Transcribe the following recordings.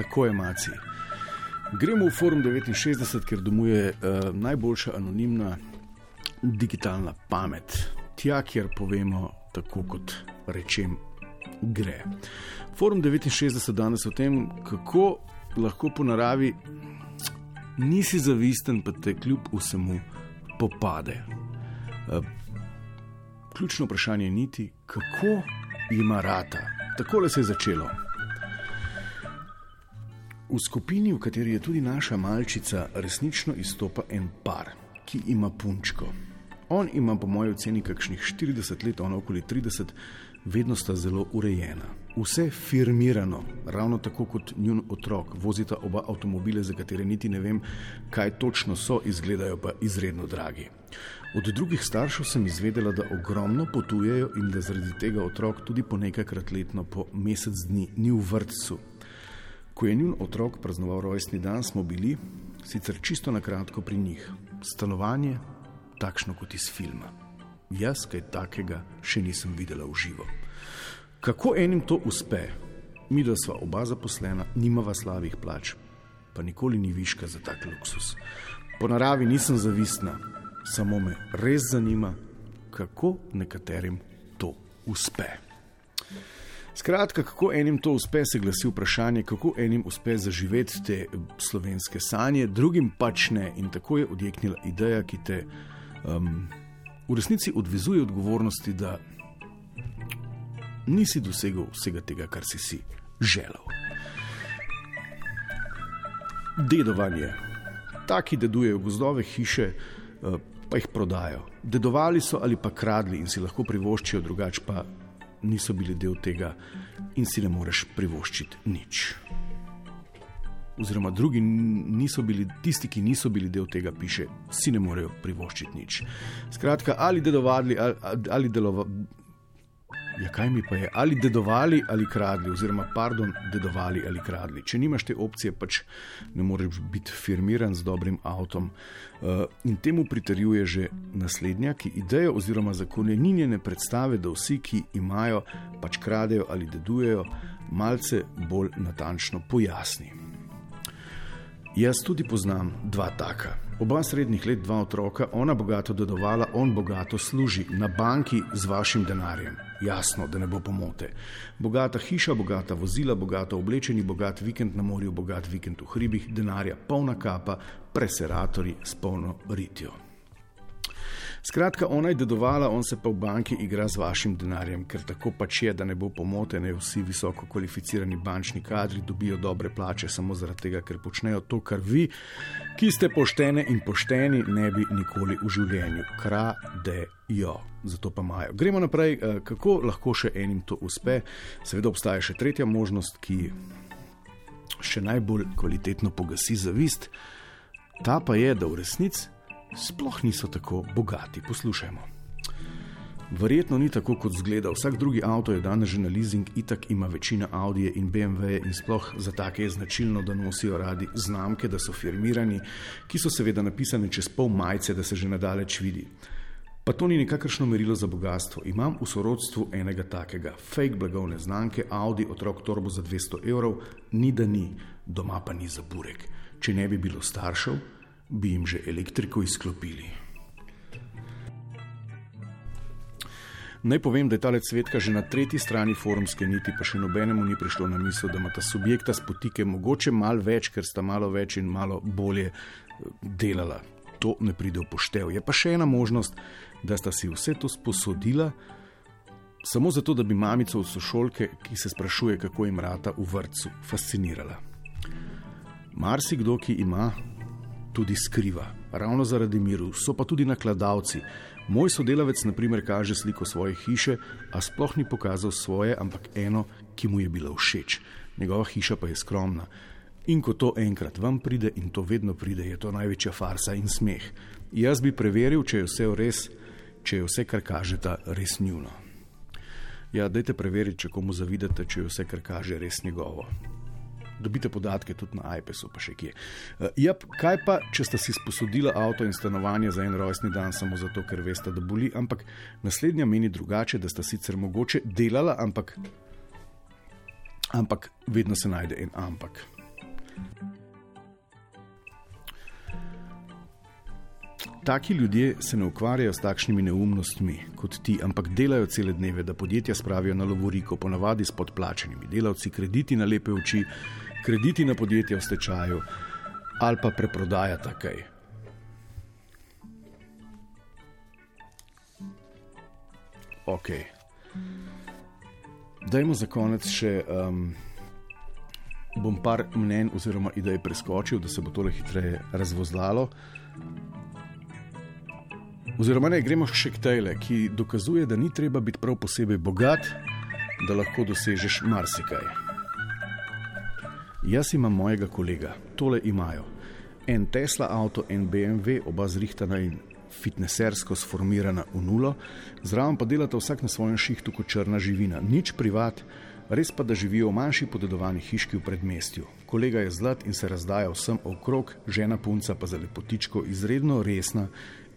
tako je maci. Gremo v Forum 69, ker domuje uh, najboljša anonimna digitalna pamet. Tja, kjer povemo tako, kot rečem, gre. Forum 69 danes o tem, kako lahko po naravi nisi zavisten, pa te kljub vsemu popade. Uh, ključno vprašanje je niti, kako ima rata. Tako se je začelo. V skupini, v kateri je tudi naša malčica, resnično izstopa en par, ki ima punčko. On ima, po mojem oceni, kakšnih 40 let, ona okoli 30, vedno sta zelo urejena. Vse firmirano, ravno tako kot njun otrok, vozita oba avtomobile, za katere niti ne vem, kaj točno so, izgledajo pa izredno dragi. Od drugih staršev sem izvedela, da ogromno potujejo in da zaradi tega otrok tudi po nekajkrat letno, po mesec dni, ni v vrtcu. Ko je njun otrok praznoval rojstni dan, smo bili, sicer čisto na kratko pri njih, stanovanje, takšno kot iz filma. Jaz kaj takega še nisem videla v živo. Kako enim to uspe? Mi, da sva oba zaposlena, nimava slavih plač, pa nikoli ni viška za tak luksus. Po naravi nisem zavistna, samo me res zanima, kako nekaterim to uspe. Skratka, kako enim to uspe, se glasi vprašanje, kako enim uspe zaživeti te slovenske sanje, drugim pač ne. In tako je odjeknila ideja, ki te um, v resnici odvezuje odgovornosti, da nisi dosegel vsega tega, kar si si želel. Dedovanje. Taki dedujejo gozdove, hiše, eh, pa jih prodajo. Dedovali so ali pa kradli in si lahko privoščijo, drugače pa niso bili del tega in si ne moreš privoščiti nič. Oziroma, drugi niso bili, tisti, ki niso bili del tega, piše, si ne morejo privoščiti nič. Skratka, ali dedovali ali, ali delovali. Ja, kaj mi pa je, ali dedovali ali kradli, oziroma, pardon, dedovali ali kradli. Če nimaš te opcije, pač ne moreš biti firmiran z dobrim avtom. Uh, in temu pritrjuje že naslednja, ki idejo oziroma zakonjenine predstave, da vsi, ki imajo, pač kradejo ali dedujejo, malce bolj natančno pojasni. Jaz tudi poznam dva taka. Oba srednjih let, dva otroka, ona bogato dedovala, on bogato služi na banki z vašim denarjem. Jasno, da ne bo pomote. Bogata hiša, bogata vozila, bogato oblečeni, bogat vikend na morju, bogat vikend v hribih, denarja polna kapa, preseratori s polno ritjo. Skratka, ona je dedovala, on se pa v banki igra z vašim denarjem, ker tako pač je, da ne bo pomote, ne vsi visoko kvalificirani bančni kadri dobijo dobre plače samo zaradi tega, ker počnejo to, kar vi, ki ste poštene in pošteni, ne bi nikoli v življenju kradejo. Zato pa imajo. Gremo naprej, eh, kako lahko še enim to uspe. Seveda obstaja še tretja možnost, ki še najbolj kvalitetno pogasi zavist. Ta pa je, da v resnici sploh niso tako bogati. Poslušajmo. Verjetno ni tako, kot zgleda. Vsak drugi avto je danes že na leasing, itak ima večina Audi in BMW, in sploh za take je značilno, da nosijo radi znamke, da so firmirani, ki so seveda napisane čez pol majice, da se že nadaleč vidi. Pa to ni nikakršno merilo za bogatstvo. Imam v sorodstvu enega takega, fake blagovne znamke, Audi, otrok torbo za 200 evrov, ni da ni, doma pa ni za burek. Če ne bi bilo staršev, bi jim že elektriko izklopili. Naj povem, da je ta svetka že na tretji strani forumske niti, pa še nobenemu ni prišlo na misel, da ima ta subjekta spotike mogoče malo več, ker sta malo več in malo bolje eh, delala. To ne pride v poštev. Je pa še ena možnost, da sta si vse to sposodila, samo zato, da bi mamico od sošolke, ki se sprašuje, kako jim rata v vrtu, fascinirala. Marsikdo, ki ima tudi skriva. Ravno zaradi miru so pa tudi nakladalci. Moj sodelavec, na primer, kaže sliko svoje hiše, a sploh ni pokazal svoje, ampak eno, ki mu je bila všeč. Njegova hiša pa je skromna. In ko to enkrat vam pride, in to vedno pride, je to največja farsa in smeh. Jaz bi preveril, če je vse res, če je vse, kar kažete, res njuno. Ja, dajte preveriti, če komu zavidate, če je vse, kar kaže, res njegovo dobite podatke tudi na iPadu, pa še kje. Uh, ja, kaj pa, če ste si sposodili avto in stanovanje za en rojstni dan, samo zato, ker veste, da boli, ampak naslednja meni drugače, da ste sicer mogoče delala, ampak, ampak vedno se najde en ampak. Taki ljudje se ne ukvarjajo s takšnimi neumnostmi kot ti, ampak delajo cele dneve, da podjetja spravijo na lovoriko, ponavadi s podplačenimi delavci, krediti na lepe oči, krediti na podjetja v stečaju ali pa preprodaja takaj. Ok. Dajmo za konec še. Um, bom par mnen oziroma idej preskočil, da se bo tole hitreje razvozlalo. Oziroma, ne, gremo še k tejle, ki dokazuje, da ni treba biti prav posebej bogat, da lahko dosežeš marsikaj. Jaz imam mojega kolega, tole imajo. En Tesla avto, en BMW, oba zrihtana in fitnesersko sformirana v nulo, zraven pa delata vsak na svojem šihtu kot črna živina, nič privat, res pa da živijo v manjši podedovani hiški v predmestju. Kolega je zlat in se razdaja vsem okrog, žena punca pa za lepotičko izredno resna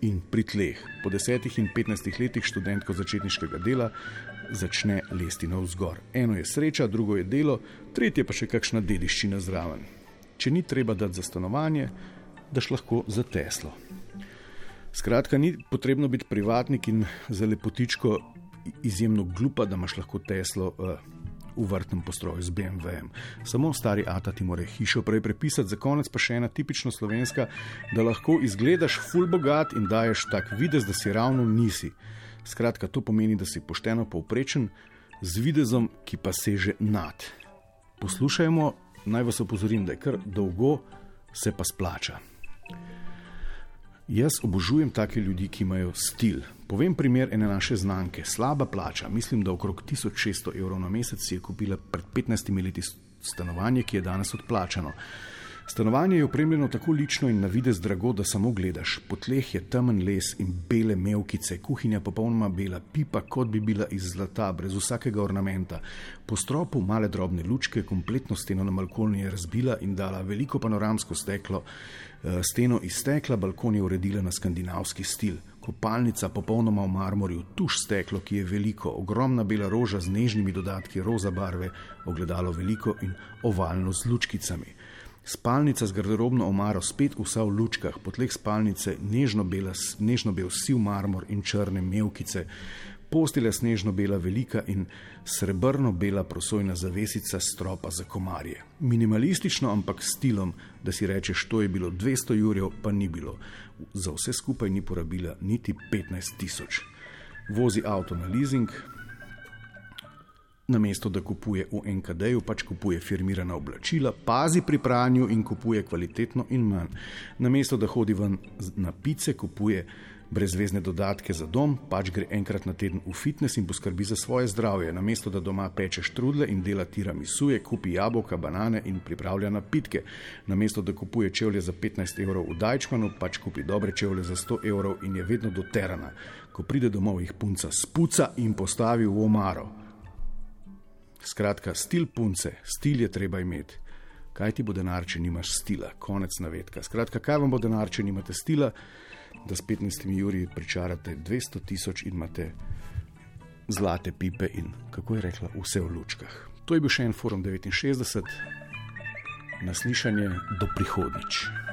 in pri tleh. Po desetih in petnajstih letih študentko začetniškega dela začne lesti na vzgor. Eno je sreča, drugo je delo, tretje pa še kakšna dediščina zraven. Če ni treba dati za stanovanje, daš lahko za Teslo. Skratka, ni potrebno biti privatnik in za lepotičko izjemno glupa, da imaš lahko Teslo uh, v vrtnem postroju z BMW-jem. Samo stari Ata ti mora hišo prej prepisati, za konec pa še ena tipično slovenska, da lahko izgledaš full bogat in daješ tak videz, da si ravno nisi. Skratka, to pomeni, da si pošteno povprečen z videzom, ki pa seže nad. Poslušajmo, naj vas opozorim, da je kar dolgo, se pa splača. Jaz obožujem take ljudi, ki imajo stil. Povem primer ene naše znamke. Slaba plača, mislim, da okrog 1600 evrov na mesec si je kupila pred 15 leti stanovanje, ki je danes odplačano. Stanovanje je opremljeno tako lično in na videz drago, da samo gledaš. Po tleh je temen les in bele mevkice, kuhinja popolnoma bela, pipa kot bi bila iz zlata, brez vsakega ornamenta. Po stropu male drobne lučke, kompletno steno na balkonu je razbila in dala veliko panoramsko steklo. Eh, steno iz stekla, balkon je uredila na skandinavski stil. Kopalnica popolnoma v marmorju, tuš steklo, ki je veliko, ogromna bela roža z nežnimi dodatki roza barve, ogledalo veliko in ovalno z lučkicami. Spalnica z garderobno omaro, spet vsa v lučkah, po tleh spalnice nežno, bela, nežno bel siv marmor in črne mevkice, postelja snežno bela velika in srebrno bela prosojna zavesica stropa za komarje. Minimalistično, ampak stilom, da si rečeš, to je bilo 200 jurjev, pa ni bilo. Za vse skupaj ni porabila niti 15 tisoč. Vozi avto na leasing, namesto da kupuje v NKD-ju, pač kupuje firmirana oblačila, pazi pri pranju in kupuje kvalitetno in manj. Namesto da hodi ven na pice, kupuje brezvezne dodatke za dom, pač gre enkrat na teden v fitness in poskrbi za svoje zdravje. Namesto da doma peče štrudle in dela tiramisuje, kupi jabolka, banane in pripravlja napitke. Namesto da kupuje čevlje za 15 evrov v Dajčmanu, pač kupi dobre čevlje za 100 evrov in je vedno doterana. Ko pride domov, jih punca spuca in postavi v omaro. Skratka, stil punce, stil je treba imeti. Kaj ti bo denar, če nimaš stila? Konec navedka. Skratka, kaj vam bo denar, če nimate stila, da s 15 juri pričarate 200 tisoč in imate zlate pipe in, kako je rekla, vse v lučkah. To je bil še en forum 69, naslišanje do prihodnič.